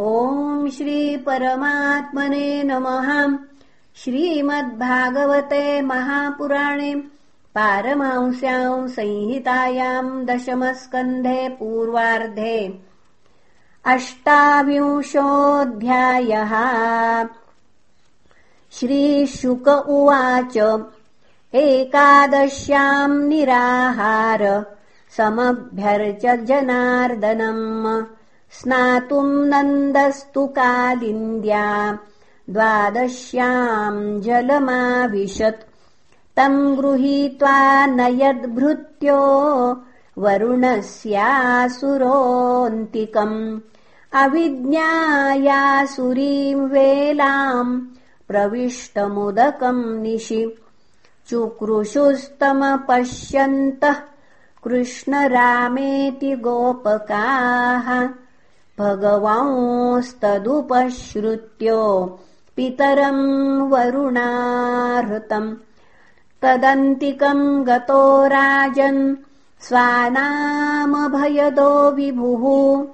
ॐ श्रीपरमात्मने नमः। श्रीमद्भागवते महापुराणे पारमांस्याम् संहितायाम् दशमस्कन्धे पूर्वार्धे। अष्टाविंशोऽध्यायः। श्रीशुक उवाच। एकादश्याम् निराहार। समभ्यर्च जनार्दनम् स्नातुम् नन्दस्तु कालिन्द्या द्वादश्याम् जलमाविशत्। तम् गृहीत्वा नयद्भृत्यो वरुणस्यासुरोऽन्तिकम् अविज्ञायासुरीम् वेलाम् प्रविष्टमुदकम् निशि। चुक्रुषुस्तमपश्यन्तः कृष्णरामेति गोपकाः भगवांस्तदुपश्रुत्यो पितरम् वरुणाहृतम् तदन्तिकम् गतो राजन् स्वानामभयदो विभुः।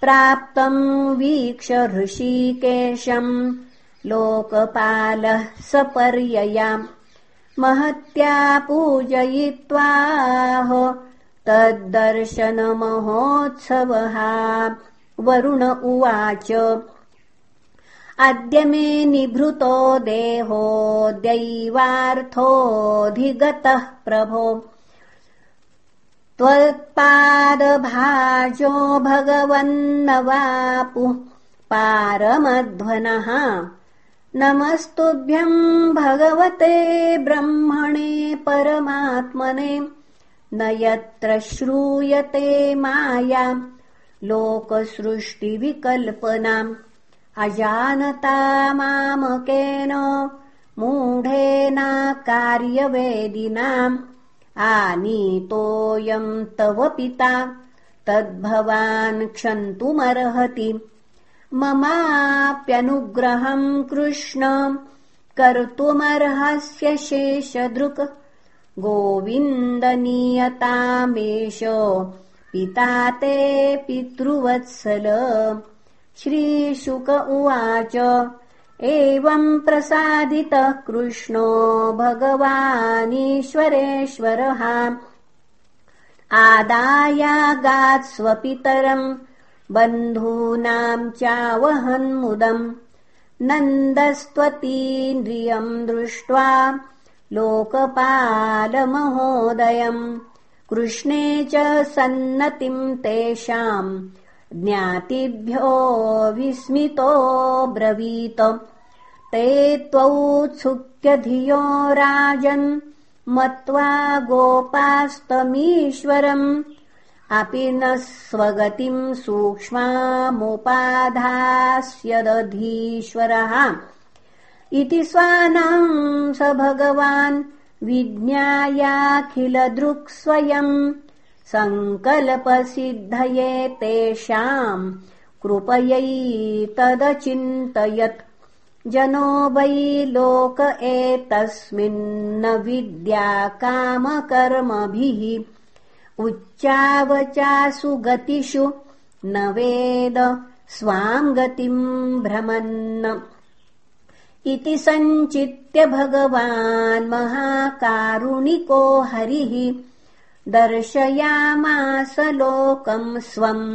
प्राप्तम् वीक्ष ऋषिकेशम् लोकपालः सपर्ययाम्। महत्या पूजयित्वाह तद्दर्शनमहोत्सवः वरुण उवाच। अद्य मे निभृतो देहोऽद्यैवार्थोऽधिगतः प्रभो। त्वत्पादभाजो भगवन्नवापुः पारमध्वनः। नमस्तुभ्यम् भगवते ब्रह्मणे परमात्मने। न यत्र श्रूयते माया लोकसृष्टिविकल्पनाम्। अजानता मामकेन मूढेना कार्यवेदिनाम्। आनीतोऽयम् तव पिता तद्भवान् क्षन्तुमर्हति। ममाप्यनुग्रहम् कृष्ण कर्तुमर्हस्य शेषदृक्। गोविन्दनीयतामेष पिता ते पितृवत्सल। श्रीशुक उवाच एवम् प्रसादितः कृष्णो भगवानीश्वरेश्वरः। आदायागात्स्वपितरम् बन्धूनाम् चावहन्मुदम् नन्दस्त्वतीन्द्रियम् दृष्ट्वा लोकपालमहोदयम् कृष्णे च सन्नतिम् तेषाम् ज्ञातिभ्यो विस्मितो ब्रवीत। ते त्वौत्सुक्यधियो राजन् मत्वा गोपास्तमीश्वरम् अपि न स्वगतिम् सूक्ष्मामुपाधास्यदधीश्वरः। इति स्वानाम् स भगवान् विज्ञायाखिलदृक्स्वयम् सङ्कल्पसिद्धये तेषाम् कृपयैतदचिन्तयत् जनो वै लोक एतस्मिन्न विद्या कामकर्मभिः। उच्चावचासु गतिषु न वेद स्वाम् गतिम् भ्रमन् इति सञ्चित्य भगवान् महाकारुणिको हरिः दर्शयामास लोकम् स्वम्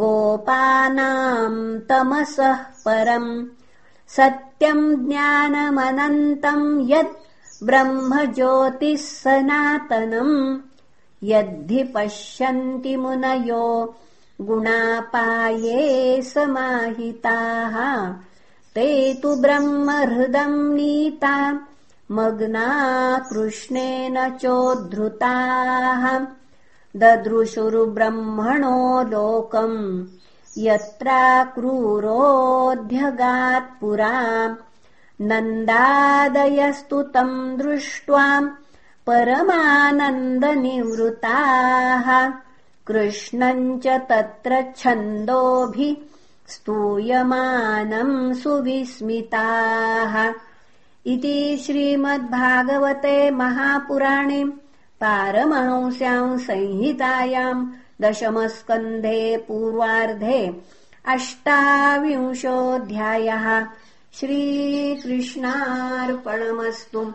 गोपानाम् तमसः परम् सत्यम् ज्ञानमनन्तम् यत् ब्रह्मज्योतिः सनातनम् यद्धि पश्यन्ति मुनयो गुणापाये समाहिताः ते तु ब्रह्महृदम् नीता मग्ना कृष्णेन चोद्धृताः। ददृशुर्ब्रह्मणो लोकम् यत्राक्रूरोऽध्यगात्पुरा नन्दादयस्तु तम् दृष्ट्वा परमानन्दनिवृताः। कृष्णम् च तत्र छन्दोभिः स्तूयमानम् सुविस्मिताः। इति श्रीमद्भागवते महापुराणे पारमहंस्याम् संहितायाम् दशमस्कन्धे पूर्वार्धे अष्टाविंशोऽध्यायः। श्रीकृष्णार्पणमस्तु।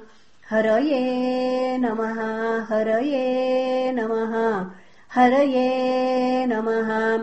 हरये नमः हरये नमः हरये नमः